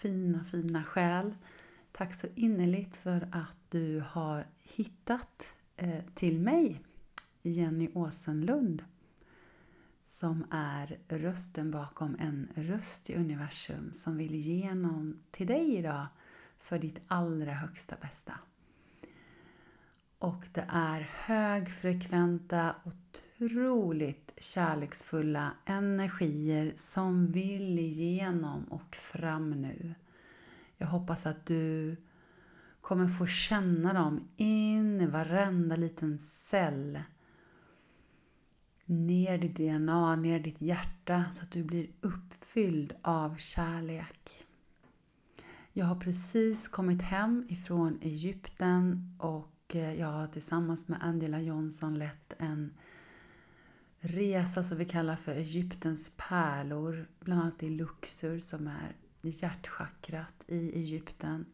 fina, fina själ. Tack så innerligt för att du har hittat eh, till mig, Jenny Åsenlund, som är rösten bakom en röst i universum som vill igenom till dig idag för ditt allra högsta bästa. Och det är högfrekventa, otroligt kärleksfulla energier som vill igenom och fram nu. Jag hoppas att du kommer få känna dem in i varenda liten cell. Ner ditt DNA, ner ditt hjärta så att du blir uppfylld av kärlek. Jag har precis kommit hem ifrån Egypten och eh, jag har tillsammans med Angela Johnson lett en resa som vi kallar för Egyptens pärlor, bland annat i Luxor som är hjärtchakrat i Egypten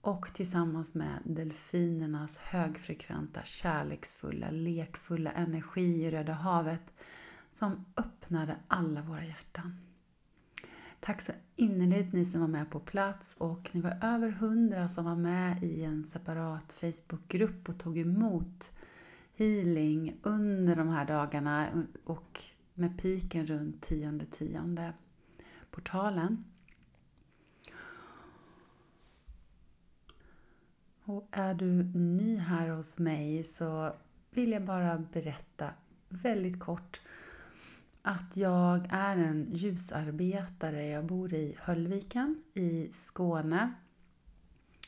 och tillsammans med delfinernas högfrekventa, kärleksfulla, lekfulla energi i Röda havet som öppnade alla våra hjärtan. Tack så innerligt ni som var med på plats och ni var över hundra som var med i en separat Facebookgrupp och tog emot healing under de här dagarna och med piken runt tionde tionde portalen. Och är du ny här hos mig så vill jag bara berätta väldigt kort att jag är en ljusarbetare. Jag bor i Höllviken i Skåne.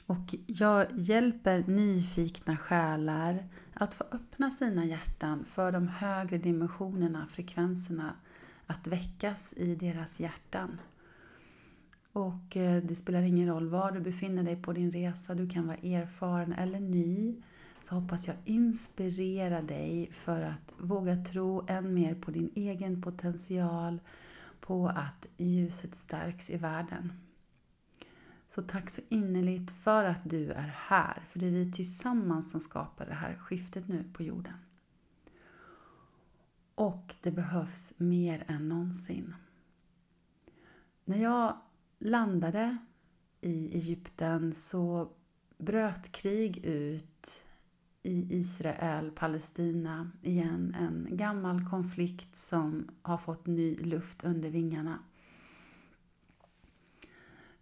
Och jag hjälper nyfikna själar att få öppna sina hjärtan för de högre dimensionerna, frekvenserna, att väckas i deras hjärtan. Och eh, det spelar ingen roll var du befinner dig på din resa, du kan vara erfaren eller ny. Så hoppas jag inspirera dig för att våga tro än mer på din egen potential, på att ljuset stärks i världen. Så tack så innerligt för att du är här, för det är vi tillsammans som skapar det här skiftet nu på jorden. Och det behövs mer än någonsin. När jag landade i Egypten så bröt krig ut i Israel-Palestina igen. En gammal konflikt som har fått ny luft under vingarna.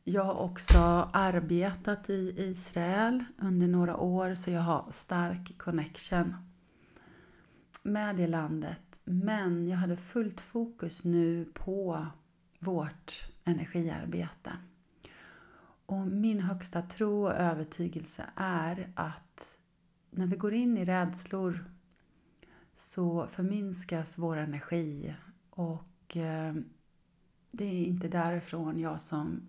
Jag har också arbetat i Israel under några år så jag har stark connection med det landet. Men jag hade fullt fokus nu på vårt energiarbete. Och min högsta tro och övertygelse är att när vi går in i rädslor så förminskas vår energi och eh, det är inte därifrån jag som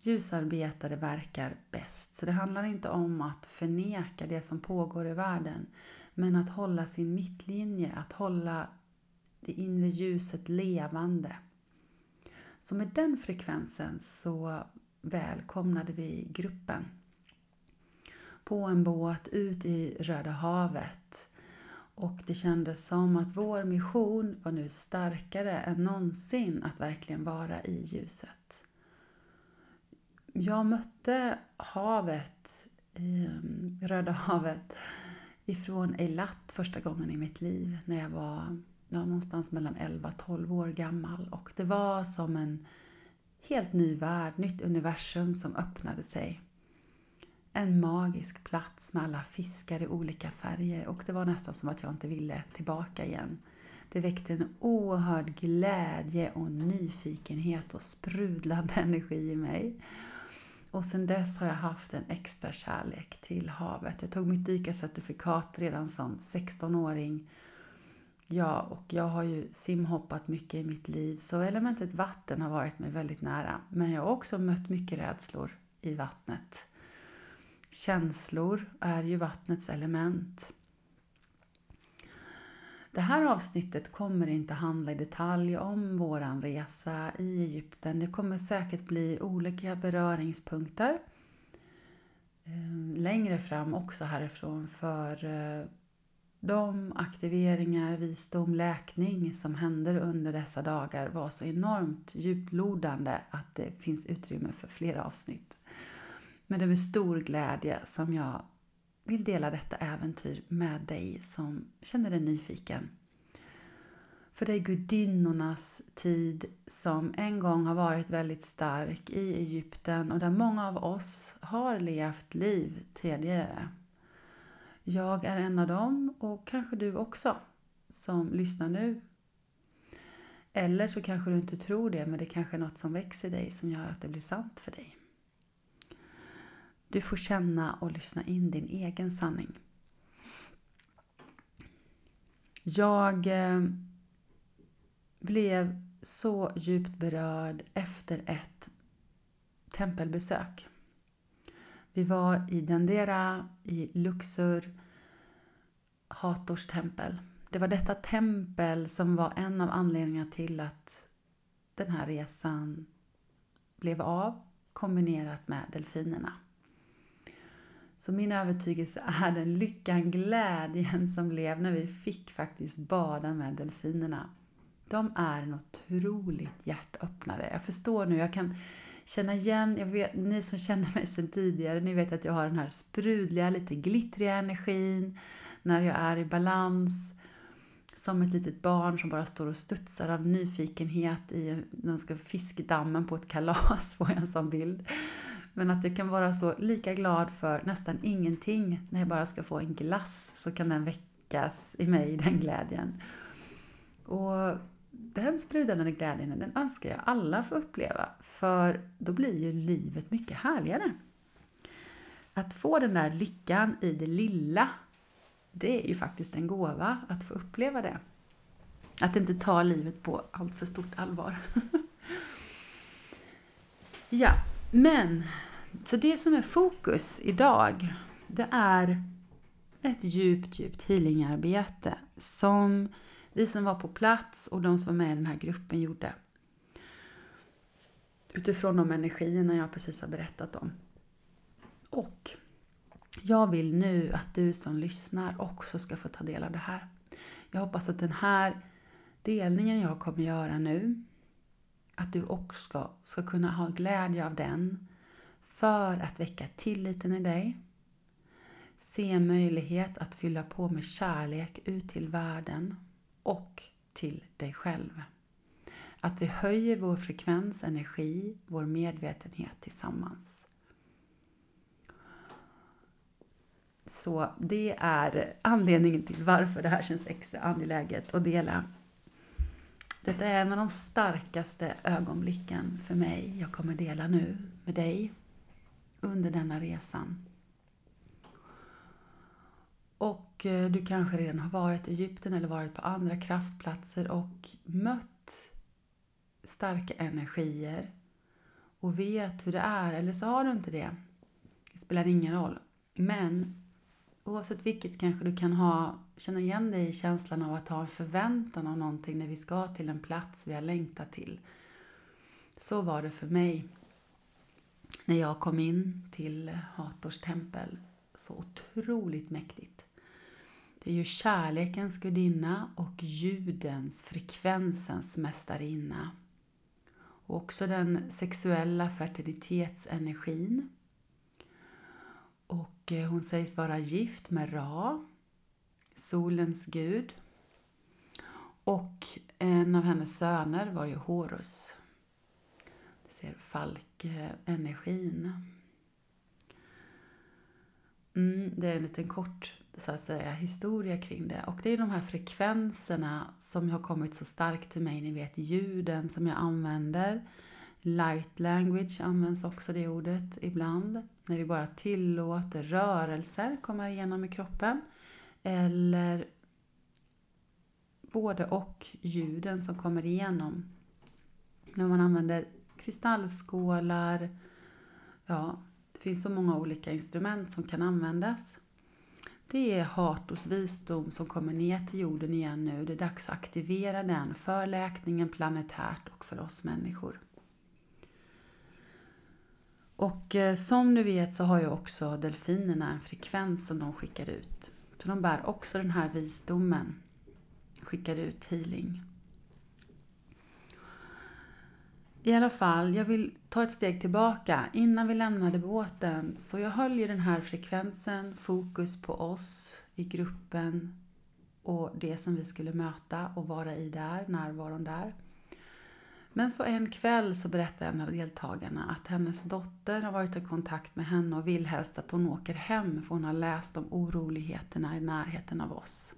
ljusarbetare verkar bäst. Så det handlar inte om att förneka det som pågår i världen men att hålla sin mittlinje, att hålla det inre ljuset levande. Så med den frekvensen så välkomnade vi gruppen på en båt ut i Röda havet. Och det kändes som att vår mission var nu starkare än någonsin att verkligen vara i ljuset. Jag mötte havet, eh, Röda havet, ifrån Eilat första gången i mitt liv när jag var ja, någonstans mellan 11-12 år gammal. Och det var som en helt ny värld, nytt universum som öppnade sig. En magisk plats med alla fiskar i olika färger och det var nästan som att jag inte ville tillbaka igen. Det väckte en oerhörd glädje och nyfikenhet och sprudlande energi i mig. Och sen dess har jag haft en extra kärlek till havet. Jag tog mitt dykarcertifikat redan som 16-åring Ja, och jag har ju simhoppat mycket i mitt liv så elementet vatten har varit mig väldigt nära. Men jag har också mött mycket rädslor i vattnet. Känslor är ju vattnets element. Det här avsnittet kommer inte handla i detalj om våran resa i Egypten. Det kommer säkert bli olika beröringspunkter eh, längre fram också härifrån för eh, de aktiveringar, visdom, läkning som händer under dessa dagar var så enormt djuplodande att det finns utrymme för flera avsnitt. Men det är med stor glädje som jag vill dela detta äventyr med dig som känner dig nyfiken. För det är gudinnornas tid som en gång har varit väldigt stark i Egypten och där många av oss har levt liv tidigare. Jag är en av dem och kanske du också som lyssnar nu. Eller så kanske du inte tror det, men det kanske är något som växer i dig som gör att det blir sant för dig. Du får känna och lyssna in din egen sanning. Jag eh, blev så djupt berörd efter ett tempelbesök. Vi var i Dendera, i Luxor, Hators tempel. Det var detta tempel som var en av anledningarna till att den här resan blev av kombinerat med delfinerna. Så min övertygelse är den lyckan, glädjen som blev när vi fick faktiskt bada med delfinerna. De är en otroligt hjärtöppnare. Jag förstår nu, jag kan känna igen, jag vet, ni som känner mig sedan tidigare, ni vet att jag har den här sprudliga, lite glittriga energin när jag är i balans. Som ett litet barn som bara står och studsar av nyfikenhet i någon ska fiskdammen på ett kalas, får jag en sån bild. Men att jag kan vara så lika glad för nästan ingenting. När jag bara ska få en glass så kan den väckas i mig, den glädjen. Och den sprudlande glädjen, den önskar jag alla få uppleva. För då blir ju livet mycket härligare. Att få den där lyckan i det lilla, det är ju faktiskt en gåva att få uppleva det. Att inte ta livet på allt för stort allvar. ja, men så det som är fokus idag, det är ett djupt, djupt healingarbete som vi som var på plats och de som var med i den här gruppen gjorde. Utifrån de energierna jag precis har berättat om. Och jag vill nu att du som lyssnar också ska få ta del av det här. Jag hoppas att den här delningen jag kommer göra nu, att du också ska kunna ha glädje av den för att väcka tilliten i dig. Se möjlighet att fylla på med kärlek ut till världen och till dig själv. Att vi höjer vår frekvens, energi, vår medvetenhet tillsammans. Så det är anledningen till varför det här känns extra angeläget att dela. Detta är en av de starkaste ögonblicken för mig jag kommer dela nu med dig under denna resan. Och eh, du kanske redan har varit i Egypten eller varit på andra kraftplatser och mött starka energier och vet hur det är, eller så har du inte det. Det spelar ingen roll. Men oavsett vilket kanske du kan ha, känna igen dig i känslan av att ha en förväntan av någonting när vi ska till en plats vi har längtat till. Så var det för mig när jag kom in till Hators tempel. Så otroligt mäktigt. Det är ju kärlekens gudinna och ljudens, frekvensens mästarinna. Och också den sexuella fertilitetsenergin. Och eh, hon sägs vara gift med Ra, solens gud. Och en av hennes söner var ju Horus. Du ser falkenergin. Mm, det är en liten kort så att säga, historia kring det. Och det är de här frekvenserna som har kommit så starkt till mig. Ni vet ljuden som jag använder. Light language används också det ordet ibland. När vi bara tillåter rörelser komma igenom i kroppen. Eller både och ljuden som kommer igenom. När man använder kristallskålar. Ja, det finns så många olika instrument som kan användas. Det är Hatos visdom som kommer ner till jorden igen nu. Det är dags att aktivera den för läkningen planetärt och för oss människor. Och eh, som du vet så har ju också delfinerna en frekvens som de skickar ut Så de bär också den här visdomen. Skickar ut healing. I alla fall, jag vill ta ett steg tillbaka innan vi lämnade båten. Så jag höll ju den här frekvensen, fokus på oss i gruppen och det som vi skulle möta och vara i där, närvaron där. Men så en kväll så berättar en av deltagarna att hennes dotter har varit i kontakt med henne och vill helst att hon åker hem för hon har läst om oroligheterna i närheten av oss.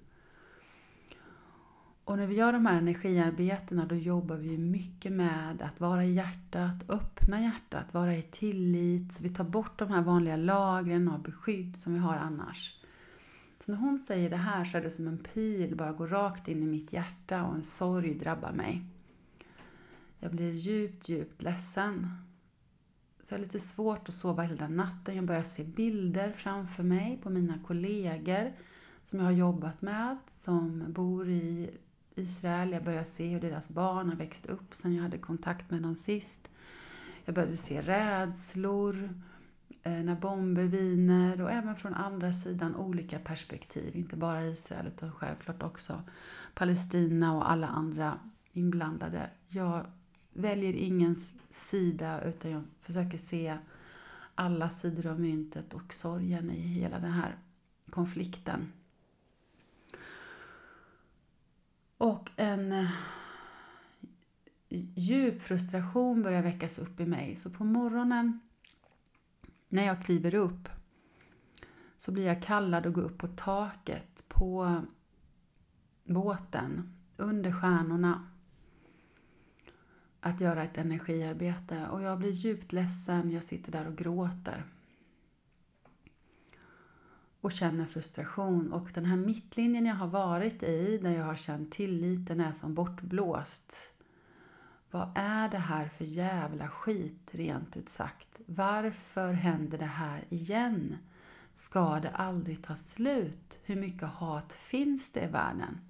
Och när vi gör de här energiarbetena då jobbar vi mycket med att vara i hjärtat, öppna hjärtat, vara i tillit. Så vi tar bort de här vanliga lagren av beskydd som vi har annars. Så när hon säger det här så är det som en pil bara går rakt in i mitt hjärta och en sorg drabbar mig. Jag blir djupt, djupt ledsen. Så jag har lite svårt att sova hela natten. Jag börjar se bilder framför mig på mina kollegor som jag har jobbat med, som bor i Israel. Jag börjar se hur deras barn har växt upp sen jag hade kontakt med dem sist. Jag började se rädslor eh, när bomber viner och även från andra sidan olika perspektiv. Inte bara Israel utan självklart också Palestina och alla andra inblandade. Jag väljer ingen sida utan jag försöker se alla sidor av myntet och sorgen i hela den här konflikten. Och en eh, djup frustration börjar väckas upp i mig. Så på morgonen när jag kliver upp så blir jag kallad att gå upp på taket på båten under stjärnorna att göra ett energiarbete och jag blir djupt ledsen. Jag sitter där och gråter och känner frustration. Och den här mittlinjen jag har varit i, där jag har känt tilliten är som bortblåst. Vad är det här för jävla skit, rent ut sagt? Varför händer det här igen? Ska det aldrig ta slut? Hur mycket hat finns det i världen?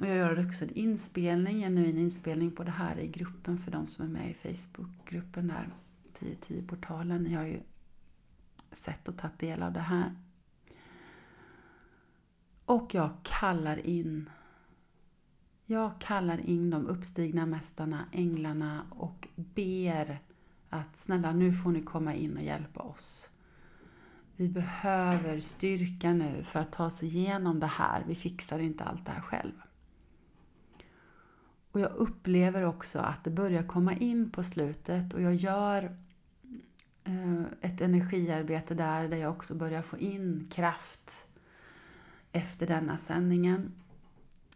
Och jag gör också en inspelning, en genuin inspelning på det här i gruppen för de som är med i Facebookgruppen där, 1010-portalen. Ni har ju sett och tagit del av det här. Och jag kallar in jag kallar in de uppstigna mästarna, änglarna och ber att snälla nu får ni komma in och hjälpa oss. Vi behöver styrka nu för att ta oss igenom det här. Vi fixar inte allt det här själv. Och jag upplever också att det börjar komma in på slutet och jag gör Eh, ett energiarbete där, där jag också börjar få in kraft efter denna sändningen.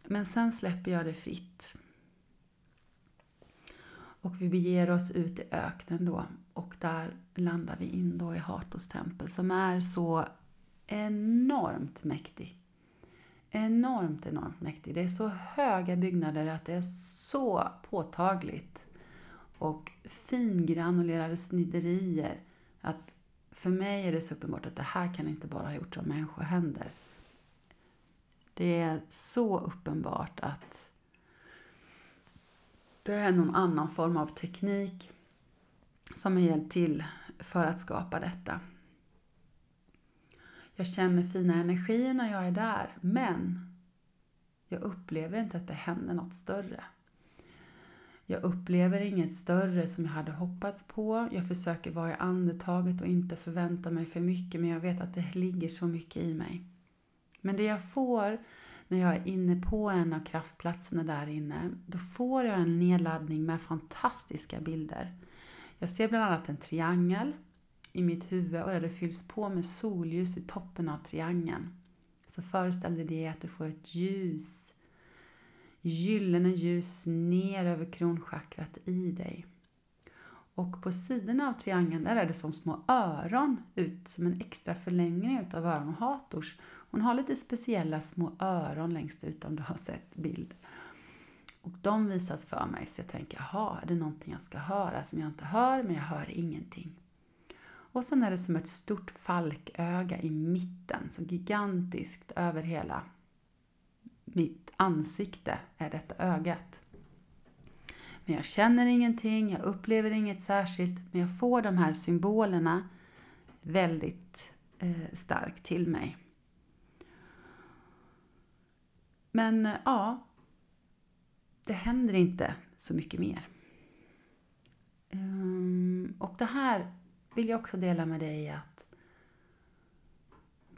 Men sen släpper jag det fritt. Och vi beger oss ut i öknen då och där landar vi in då i Hartos tempel som är så enormt mäktig enormt, enormt mäktig. Det är så höga byggnader att det är så påtagligt. Och fingranulerade sniderier. Att för mig är det så uppenbart att det här kan inte bara ha gjorts av människohänder. Det är så uppenbart att det är någon annan form av teknik som har hjälpt till för att skapa detta. Jag känner fina energier när jag är där, men jag upplever inte att det händer något större. Jag upplever inget större som jag hade hoppats på. Jag försöker vara i andetaget och inte förvänta mig för mycket, men jag vet att det ligger så mycket i mig. Men det jag får när jag är inne på en av kraftplatserna där inne, då får jag en nedladdning med fantastiska bilder. Jag ser bland annat en triangel i mitt huvud och där det fylls på med solljus i toppen av triangeln. Så föreställ dig att du får ett ljus, gyllene ljus ner över kronchakrat i dig. Och på sidorna av triangeln där är det som små öron ut, som en extra förlängning utav öron. Hators, hon har lite speciella små öron längst ut om du har sett bild. Och de visas för mig så jag tänker, jaha, är det någonting jag ska höra som jag inte hör, men jag hör ingenting. Och sen är det som ett stort falköga i mitten, så gigantiskt över hela mitt ansikte är detta ögat. Men jag känner ingenting, jag upplever inget särskilt, men jag får de här symbolerna väldigt eh, starkt till mig. Men ja, det händer inte så mycket mer. Ehm, och det här vill jag också dela med dig att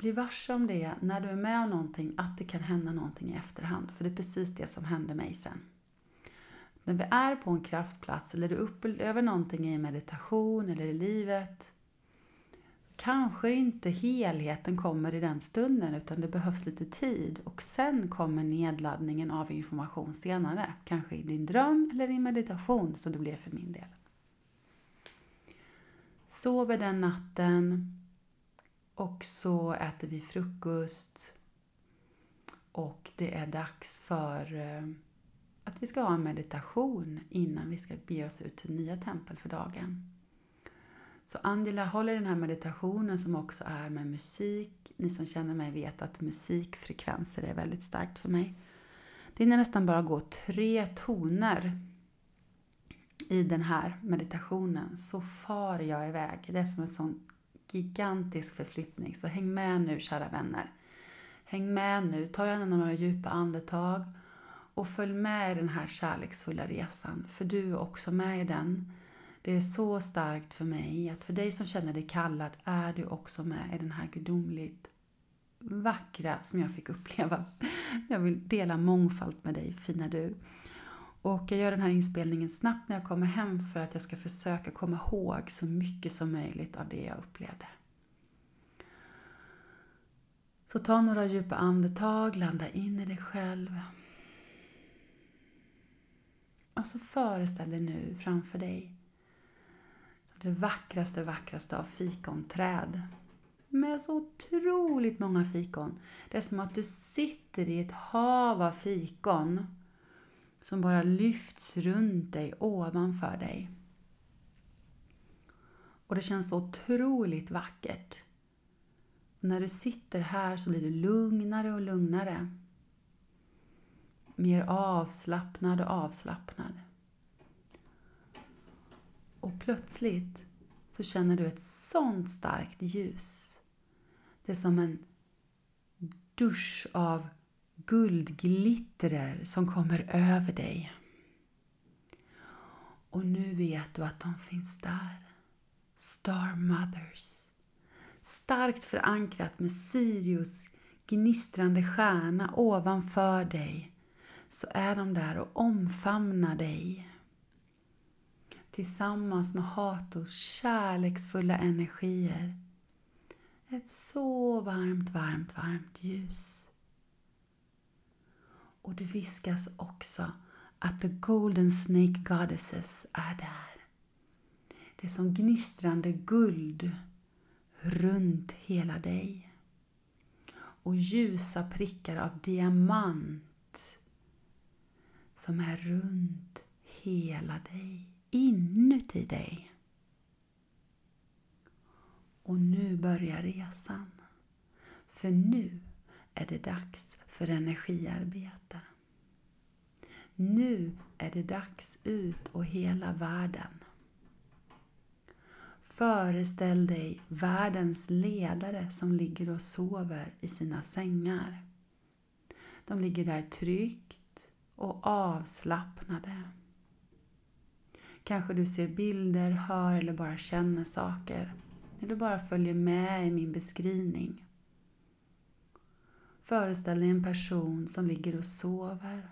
bli varse om det när du är med om någonting, att det kan hända någonting i efterhand. För det är precis det som hände mig sen. När vi är på en kraftplats eller du upplever någonting i meditation eller i livet kanske inte helheten kommer i den stunden utan det behövs lite tid och sen kommer nedladdningen av information senare. Kanske i din dröm eller i meditation som det blir för min del. Sover den natten och så äter vi frukost och det är dags för eh, att vi ska ha en meditation innan vi ska bege oss ut till nya tempel för dagen. Så Angela håller den här meditationen som också är med musik. Ni som känner mig vet att musikfrekvenser är väldigt starkt för mig. Det är nästan bara gå tre toner i den här meditationen så far jag iväg. Det är som en sån gigantisk förflyttning. Så häng med nu kära vänner. Häng med nu, ta gärna några djupa andetag och följ med i den här kärleksfulla resan. För du är också med i den. Det är så starkt för mig att för dig som känner dig kallad är du också med i den här gudomligt vackra som jag fick uppleva. Jag vill dela mångfald med dig, fina du. Och jag gör den här inspelningen snabbt när jag kommer hem för att jag ska försöka komma ihåg så mycket som möjligt av det jag upplevde. Så ta några djupa andetag, landa in i dig själv. Och så föreställ dig nu framför dig det vackraste, vackraste av fikonträd. Med så otroligt många fikon. Det är som att du sitter i ett hav av fikon som bara lyfts runt dig, ovanför dig. Och det känns så otroligt vackert. Och när du sitter här så blir du lugnare och lugnare. Mer avslappnad och avslappnad. Och plötsligt så känner du ett sånt starkt ljus. Det är som en dusch av guldglittrer som kommer över dig. Och nu vet du att de finns där. Star Mothers. Starkt förankrat med Sirius gnistrande stjärna ovanför dig så är de där och omfamnar dig. Tillsammans med Hatos kärleksfulla energier. Ett så varmt, varmt, varmt ljus. Och det viskas också att the golden snake goddesses är där. Det är som gnistrande guld runt hela dig. Och ljusa prickar av diamant som är runt hela dig, inuti dig. Och nu börjar resan. För nu är det dags för energiarbete. Nu är det dags ut och hela världen. Föreställ dig världens ledare som ligger och sover i sina sängar. De ligger där tryggt och avslappnade. Kanske du ser bilder, hör eller bara känner saker. Eller bara följer med i min beskrivning. Föreställ dig en person som ligger och sover.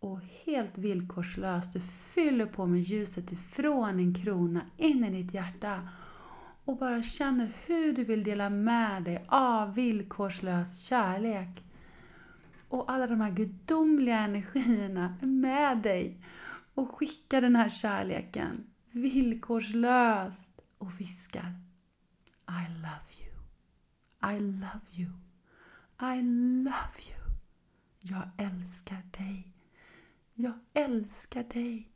Och helt villkorslöst, du fyller på med ljuset ifrån din krona in i ditt hjärta. Och bara känner hur du vill dela med dig av villkorslös kärlek. Och alla de här gudomliga energierna är med dig. Och skickar den här kärleken villkorslöst och viskar I love you. I love you. I love you. Jag älskar dig. Jag älskar dig.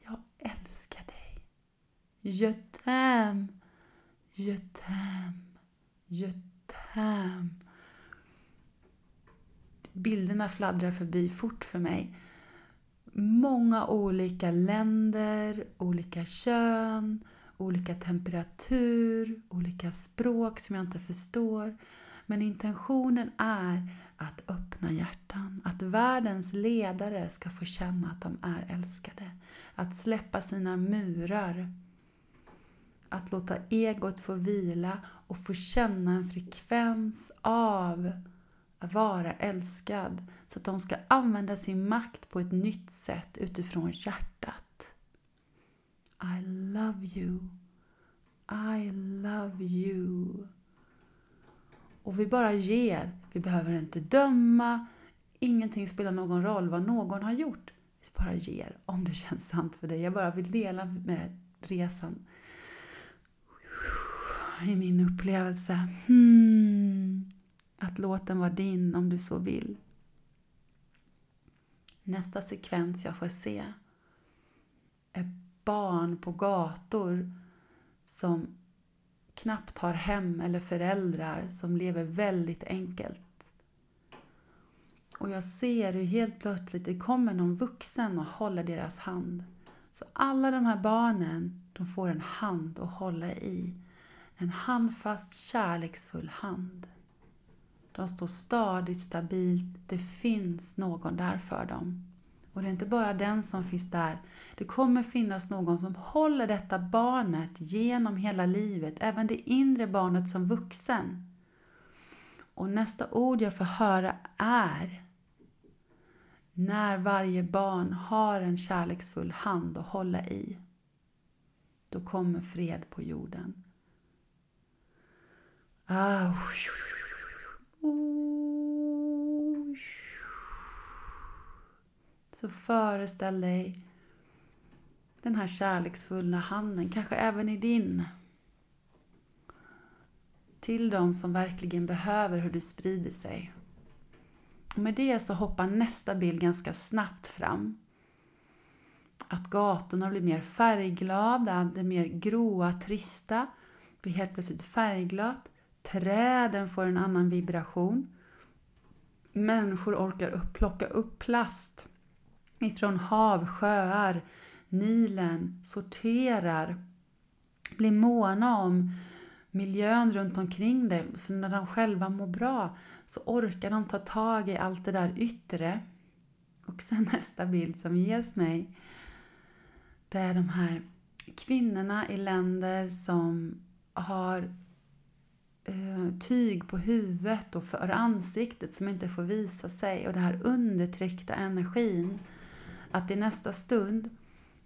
Jag älskar dig. Je t'aime. Je t'aime. Je t'aime. Bilderna fladdrar förbi fort för mig. Många olika länder, olika kön, olika temperatur, olika språk som jag inte förstår. Men intentionen är att öppna hjärtan, att världens ledare ska få känna att de är älskade. Att släppa sina murar. Att låta egot få vila och få känna en frekvens av att vara älskad. Så att de ska använda sin makt på ett nytt sätt utifrån hjärtat. I love you. I love you. Och vi bara ger. Vi behöver inte döma. Ingenting spelar någon roll vad någon har gjort. Vi bara ger om det känns sant för dig. Jag bara vill dela med resan i min upplevelse. Hmm. Att låten var din om du så vill. Nästa sekvens jag får se är barn på gator som knappt har hem eller föräldrar som lever väldigt enkelt. Och jag ser hur helt plötsligt det kommer någon vuxen och håller deras hand. Så alla de här barnen, de får en hand att hålla i. En handfast, kärleksfull hand. De står stadigt, stabilt. Det finns någon där för dem. Och det är inte bara den som finns där. Det kommer finnas någon som håller detta barnet genom hela livet, även det inre barnet som vuxen. Och nästa ord jag får höra är när varje barn har en kärleksfull hand att hålla i, då kommer fred på jorden. Ah, Så föreställ dig den här kärleksfulla handen, kanske även i din. Till de som verkligen behöver hur du sprider sig. Och med det så hoppar nästa bild ganska snabbt fram. Att gatorna blir mer färgglada, det mer gråa, trista blir helt plötsligt färgglatt. Träden får en annan vibration. Människor orkar upp, plocka upp plast ifrån hav, sjöar, Nilen, sorterar, blir måna om miljön runt omkring dig. För när de själva mår bra så orkar de ta tag i allt det där yttre. Och sen nästa bild som ges mig, det är de här kvinnorna i länder som har eh, tyg på huvudet och för ansiktet som inte får visa sig och den här undertryckta energin att i nästa stund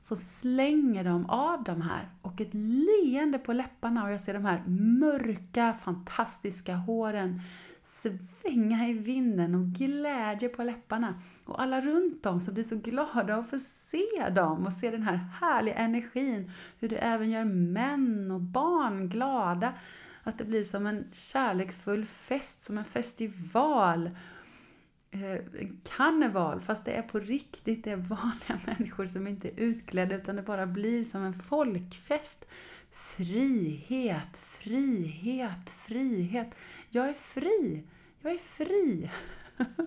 så slänger de av de här och ett leende på läpparna och jag ser de här mörka, fantastiska håren svänga i vinden och glädje på läpparna. Och alla runt dem som blir så glada att få se dem och se den här härliga energin. Hur det även gör män och barn glada. Att det blir som en kärleksfull fest, som en festival Eh, karneval, fast det är på riktigt. Det är vanliga människor som inte är utklädda utan det bara blir som en folkfest. Frihet, frihet, frihet. Jag är fri! Jag är fri!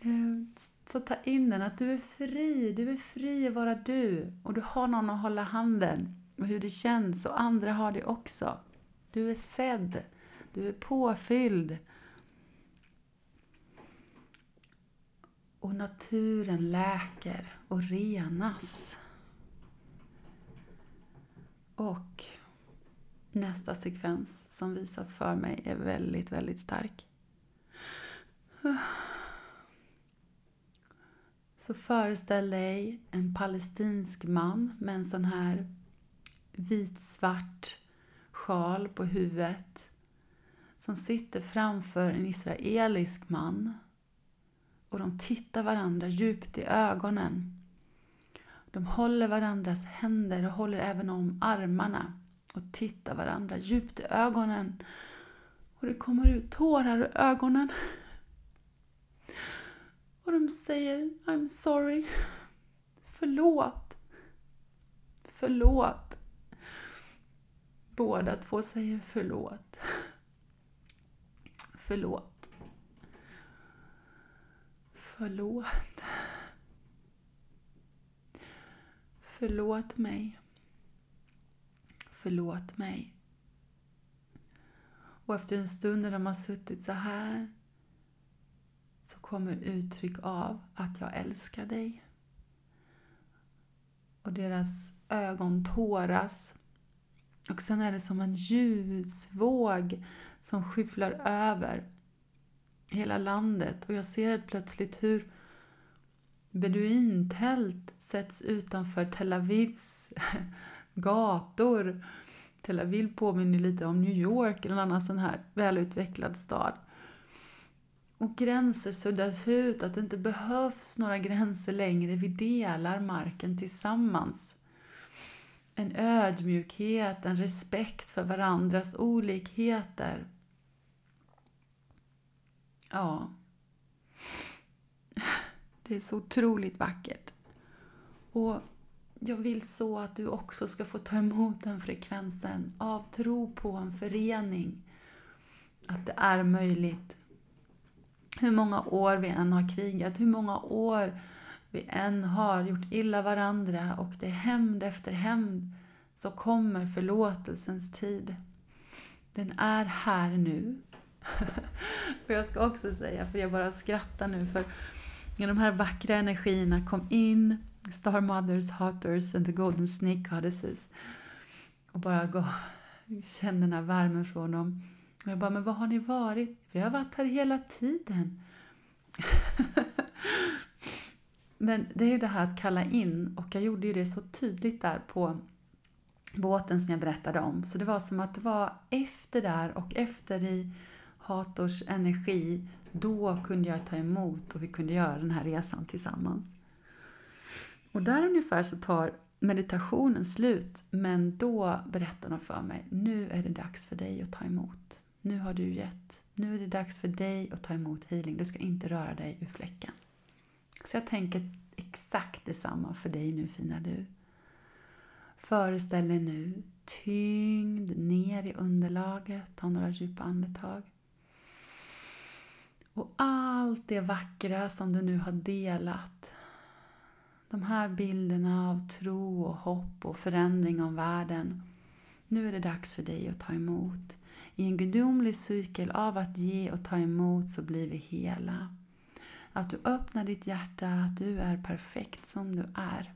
Eh, så ta in den, att du är fri. Du är fri att vara du. Och du har någon att hålla handen. Och hur det känns. Och andra har det också. Du är sedd. Du är påfylld. Och naturen läker och renas. Och nästa sekvens som visas för mig är väldigt, väldigt stark. Så föreställ dig en palestinsk man med en sån här vitsvart sjal på huvudet som sitter framför en israelisk man och de tittar varandra djupt i ögonen. De håller varandras händer och håller även om armarna och tittar varandra djupt i ögonen. Och det kommer ut tårar ur ögonen. Och de säger I'm sorry. Förlåt. Förlåt. Båda två säger förlåt. Förlåt. Förlåt. Förlåt mig. förlåt mig. Och efter en stund när de har suttit så här så kommer uttryck av att jag älskar dig. Och deras ögon tåras. Och sen är det som en ljusvåg som skyfflar över hela landet. Och jag ser helt plötsligt hur beduintält sätts utanför Tel Avivs gator. Tel Aviv påminner lite om New York eller en annan sån här välutvecklad stad. Och gränser suddas ut, att det inte behövs några gränser längre. Vi delar marken tillsammans. En ödmjukhet, en respekt för varandras olikheter. Ja. Det är så otroligt vackert. Och jag vill så att du också ska få ta emot den frekvensen av tro på en förening. Att det är möjligt. Hur många år vi än har krigat, hur många år vi än har gjort illa varandra och det är hämnd efter hämnd så kommer förlåtelsens tid. Den är här nu. och jag ska också säga, för jag bara skrattar nu, för de här vackra energierna kom in, Star Mothers, Hatters and the Golden Snake Goddesses. Och bara gå, kände den här värmen från dem. Och jag bara, men var har ni varit? Vi har varit här hela tiden. men det är ju det här att kalla in och jag gjorde ju det så tydligt där på båten som jag berättade om. Så det var som att det var efter där och efter i Hators energi, då kunde jag ta emot och vi kunde göra den här resan tillsammans. Och där ungefär så tar meditationen slut, men då berättar de för mig, nu är det dags för dig att ta emot. Nu har du gett. Nu är det dags för dig att ta emot healing. Du ska inte röra dig ur fläcken. Så jag tänker exakt detsamma för dig nu fina du. Föreställ dig nu tyngd ner i underlaget. Ta några djupa andetag. Och allt det vackra som du nu har delat. De här bilderna av tro och hopp och förändring av världen. Nu är det dags för dig att ta emot. I en gudomlig cykel av att ge och ta emot så blir vi hela. Att du öppnar ditt hjärta, att du är perfekt som du är.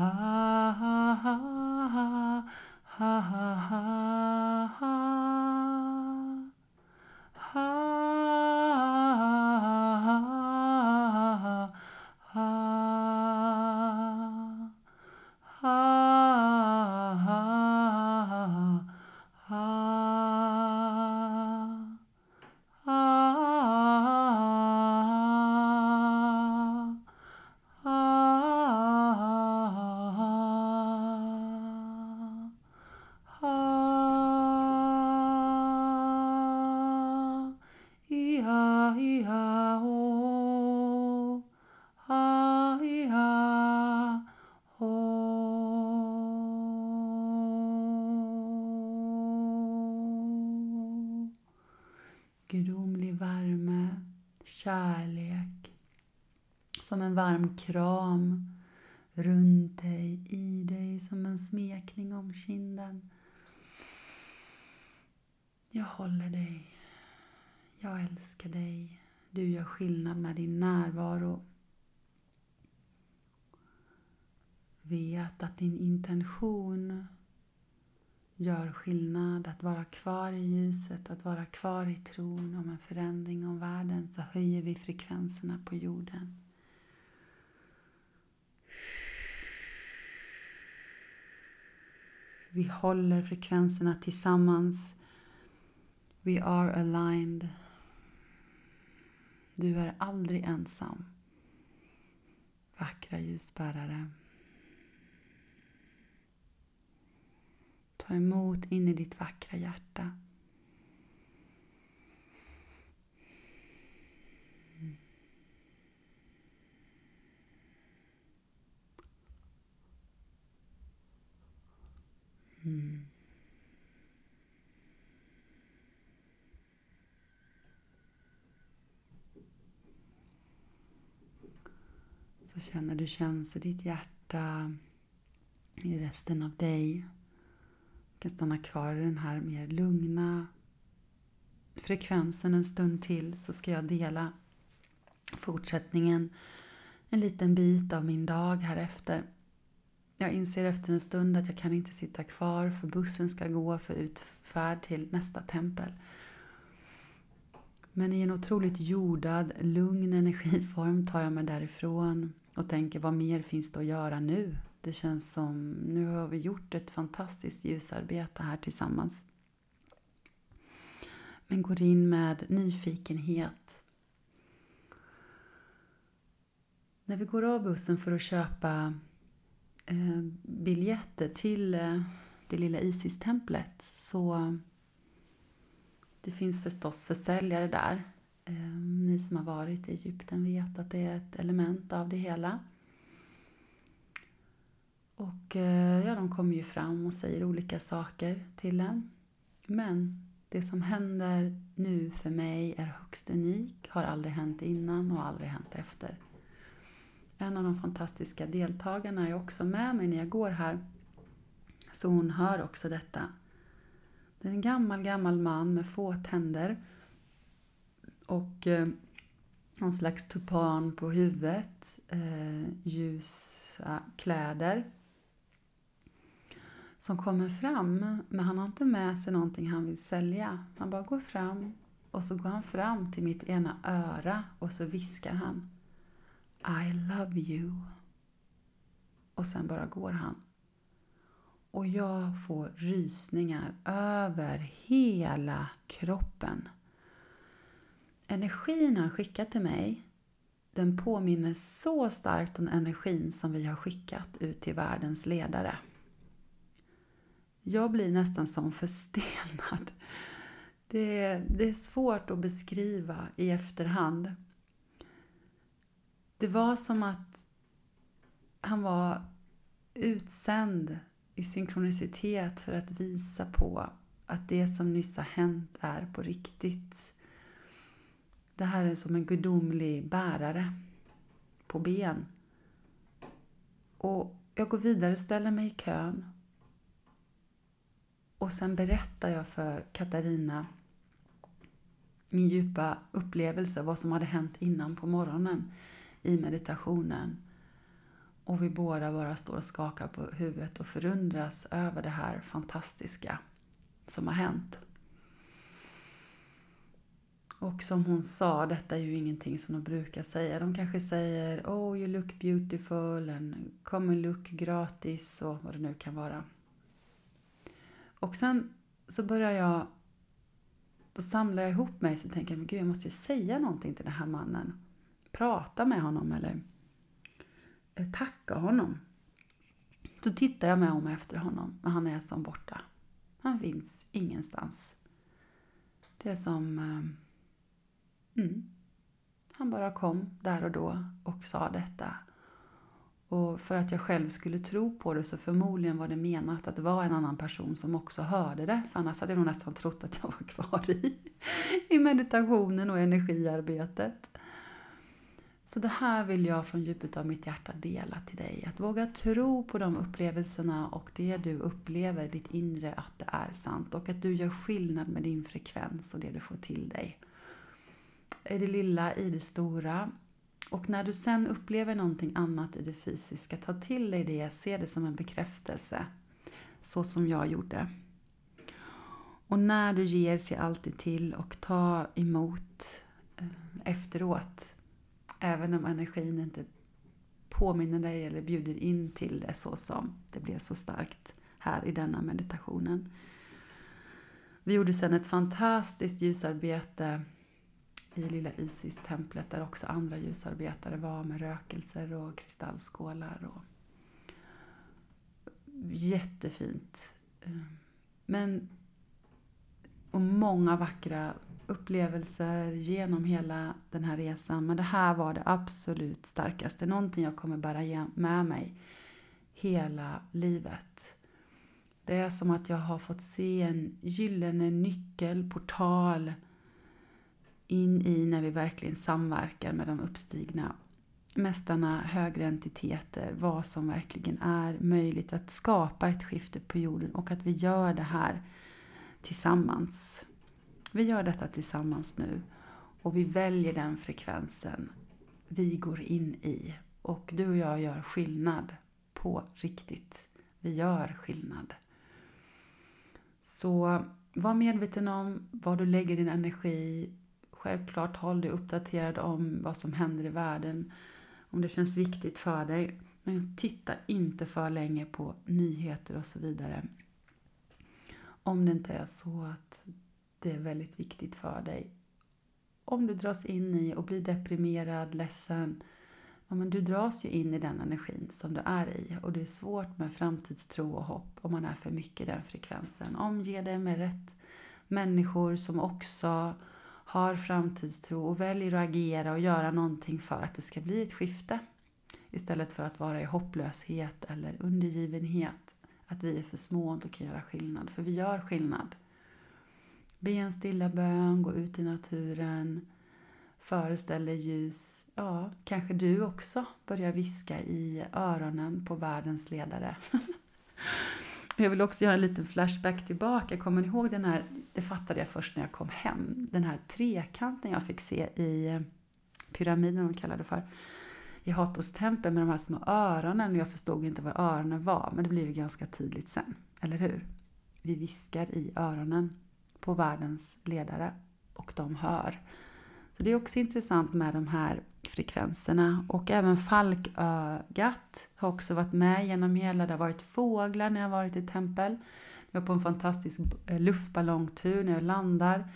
Gudomlig varm kram runt dig, i dig, som en smekning om kinden. Jag håller dig. Jag älskar dig. Du gör skillnad med din närvaro. Vet att din intention gör skillnad. Att vara kvar i ljuset, att vara kvar i tron om en förändring om världen så höjer vi frekvenserna på jorden. Vi håller frekvenserna tillsammans. We are aligned. Du är aldrig ensam. Vackra ljusbärare. Ta emot in i ditt vackra hjärta. Mm. Så känner du känns i ditt hjärta, i resten av dig. Du kan stanna kvar i den här mer lugna frekvensen en stund till så ska jag dela fortsättningen en liten bit av min dag här efter. Jag inser efter en stund att jag kan inte sitta kvar för bussen ska gå för utfärd till nästa tempel. Men i en otroligt jordad, lugn energiform tar jag mig därifrån och tänker vad mer finns det att göra nu? Det känns som nu har vi gjort ett fantastiskt ljusarbete här tillsammans. Men går in med nyfikenhet. När vi går av bussen för att köpa Eh, biljetter till eh, det lilla Isis-templet så det finns förstås försäljare där. Eh, ni som har varit i Egypten vet att det är ett element av det hela. Och ja, de kommer ju fram och säger olika saker till en. Men det som händer nu för mig är högst unik, har aldrig hänt innan och aldrig hänt efter. En av de fantastiska deltagarna är också med mig när jag går här. Så hon hör också detta. Det är en gammal, gammal man med få tänder. Och eh, någon slags tupan på huvudet. Eh, ljusa kläder. Som kommer fram, men han har inte med sig någonting han vill sälja. Han bara går fram och så går han fram till mitt ena öra och så viskar han i love you. Och sen bara går han. Och jag får rysningar över hela kroppen. Energin han skickat till mig, den påminner så starkt om energin som vi har skickat ut till världens ledare. Jag blir nästan som förstelnad. Det det är svårt att beskriva i efterhand. Det var som att han var utsänd i synkronicitet för att visa på att det som nyss har hänt är på riktigt. Det här är som en gudomlig bärare på ben. Och jag går vidare, ställer mig i kön. Och sen berättar jag för Katarina min djupa upplevelse, vad som hade hänt innan på morgonen i meditationen. Och vi båda bara står och skakar på huvudet och förundras över det här fantastiska som har hänt. Och som hon sa, detta är ju ingenting som de brukar säga. De kanske säger Oh you look beautiful and come and look gratis och vad det nu kan vara. Och sen så börjar jag då samlar jag ihop mig och tänker jag, Men gud jag måste ju säga någonting till den här mannen. Prata med honom eller eh, tacka honom. Så tittar jag mig om efter honom, men han är som borta. Han finns ingenstans. Det är som... Eh, mm, han bara kom där och då och sa detta. Och för att jag själv skulle tro på det så förmodligen var det menat att det var en annan person som också hörde det. För annars hade jag nog nästan trott att jag var kvar i, i meditationen och energiarbetet. Så det här vill jag från djupet av mitt hjärta dela till dig. Att våga tro på de upplevelserna och det du upplever i ditt inre att det är sant. Och att du gör skillnad med din frekvens och det du får till dig. I det lilla, i det stora. Och när du sen upplever någonting annat i det fysiska, ta till dig det, se det som en bekräftelse. Så som jag gjorde. Och när du ger sig alltid till och ta emot eh, efteråt Även om energin inte påminner dig eller bjuder in till det så som det blev så starkt här i denna meditationen. Vi gjorde sedan ett fantastiskt ljusarbete i lilla Isis-templet där också andra ljusarbetare var med rökelser och kristallskålar. Och jättefint. Men och många vackra upplevelser genom hela den här resan. Men det här var det absolut starkaste. Någonting jag kommer bära med mig hela livet. Det är som att jag har fått se en gyllene nyckel, portal, in i när vi verkligen samverkar med de uppstigna. mästarna, högre entiteter, vad som verkligen är möjligt att skapa ett skifte på jorden och att vi gör det här tillsammans. Vi gör detta tillsammans nu och vi väljer den frekvensen vi går in i. Och du och jag gör skillnad på riktigt. Vi gör skillnad. Så var medveten om var du lägger din energi. Självklart håll dig uppdaterad om vad som händer i världen. Om det känns viktigt för dig. Men titta inte för länge på nyheter och så vidare. Om det inte är så att det är väldigt viktigt för dig. Om du dras in i och blir deprimerad, ledsen. Ja, men du dras ju in i den energin som du är i. Och det är svårt med framtidstro och hopp om man är för mycket i den frekvensen. Omge dig med rätt människor som också har framtidstro och väljer att agera och göra någonting för att det ska bli ett skifte. Istället för att vara i hopplöshet eller undergivenhet. Att vi är för små och inte kan göra skillnad. För vi gör skillnad. Be en stilla bön, gå ut i naturen, föreställ dig ljus. Ja, kanske du också börjar viska i öronen på världens ledare. Jag vill också göra en liten flashback tillbaka. Kommer ni ihåg den här, det fattade jag först när jag kom hem, den här trekanten jag fick se i pyramiden, vad kallar det för, i Hathors tempel med de här små öronen. Jag förstod inte vad öronen var, men det blev ju ganska tydligt sen, eller hur? Vi viskar i öronen på världens ledare och de hör. Så det är också intressant med de här frekvenserna. Och även falkögat har också varit med genom hela. Det har varit fåglar när jag varit i tempel. Jag var på en fantastisk eh, luftballongtur när jag landar.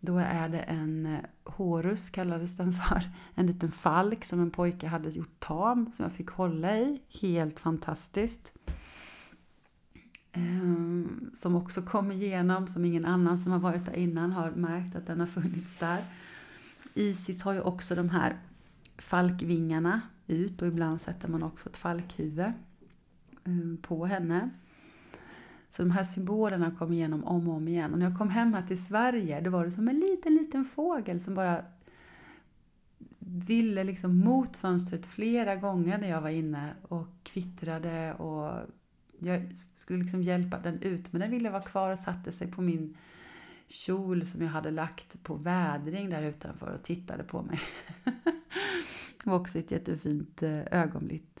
Då är det en eh, Horus kallades den för. En liten falk som en pojke hade gjort tam som jag fick hålla i. Helt fantastiskt. Ehm, som också kom igenom, som ingen annan som har varit där innan har märkt att den har funnits där. Isis har ju också de här falkvingarna ut och ibland sätter man också ett falkhuvud ehm, på henne. Så de här symbolerna kom igenom om och om igen. Och när jag kom hem här till Sverige, då var det som en liten, liten fågel som bara ville liksom mot fönstret flera gånger när jag var inne och kvittrade och jag skulle liksom hjälpa den ut, men den ville vara kvar och satte sig på min kjol som jag hade lagt på vädring där utanför och tittade på mig. det var också ett jättefint eh, ögonblick.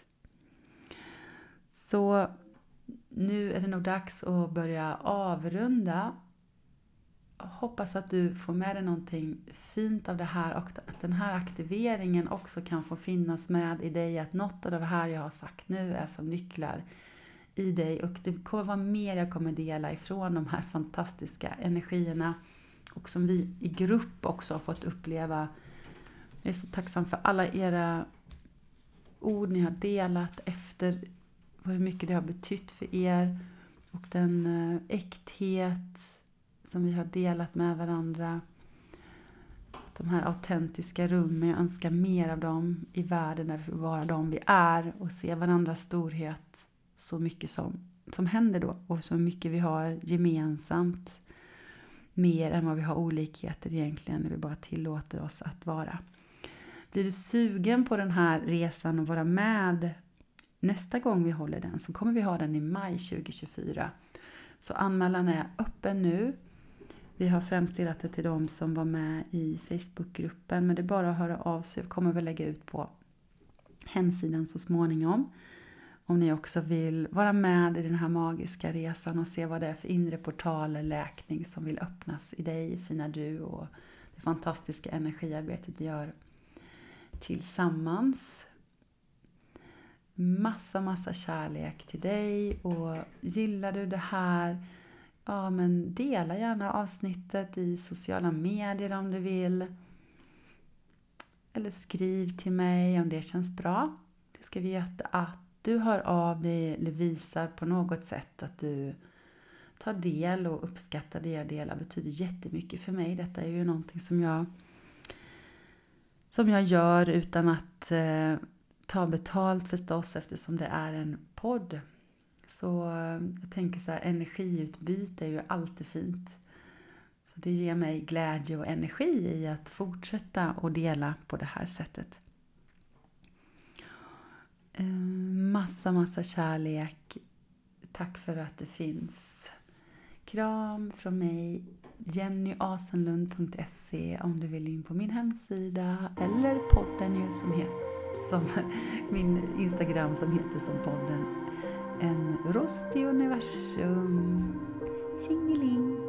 Så nu är det nog dags att börja avrunda. hoppas att du får med dig någonting fint av det här och att den här aktiveringen också kan få finnas med i dig. Att något av det här jag har sagt nu är som nycklar i dig och det kommer vara mer jag kommer dela ifrån de här fantastiska energierna och som vi i grupp också har fått uppleva. Jag är så tacksam för alla era ord ni har delat efter hur mycket det har betytt för er och den eh, äkthet som vi har delat med varandra. De här autentiska rummen, jag önskar mer av dem i världen där vi får vara de vi är och se varandras storhet så mycket som, som händer då och så mycket vi har gemensamt. Mer än vad vi har olikheter egentligen när vi bara tillåter oss att vara. Blir du sugen på den här resan och vara med nästa gång vi håller den så kommer vi ha den i maj 2024. Så anmälan är öppen nu. Vi har främst delat det till de som var med i Facebookgruppen men det är bara att höra av sig. Vi kommer väl lägga ut på hemsidan så småningom. Om ni också vill vara med i den här magiska resan och se vad det är för inre portaler, läkning som vill öppnas i dig, fina du och det fantastiska energiarbetet vi gör tillsammans. Massa, massa kärlek till dig och gillar du det här, ja men dela gärna avsnittet i sociala medier om du vill. Eller skriv till mig om det känns bra. Du ska veta att du hör av dig eller visar på något sätt att du tar del och uppskattar det jag delar betyder jättemycket för mig. Detta är ju någonting som jag som jag gör utan att eh, ta betalt förstås eftersom det är en podd. Så eh, jag tänker så här, energiutbyte är ju alltid fint. Så det ger mig glädje och energi i att fortsätta och dela på det här sättet. Eh, massa, massa kärlek. Tack för att du finns. Kram från mig, jennyasenlund.se om du vill in på min hemsida eller podden ju som heter som min Instagram som heter som podden En rost i universum. Tjingeling!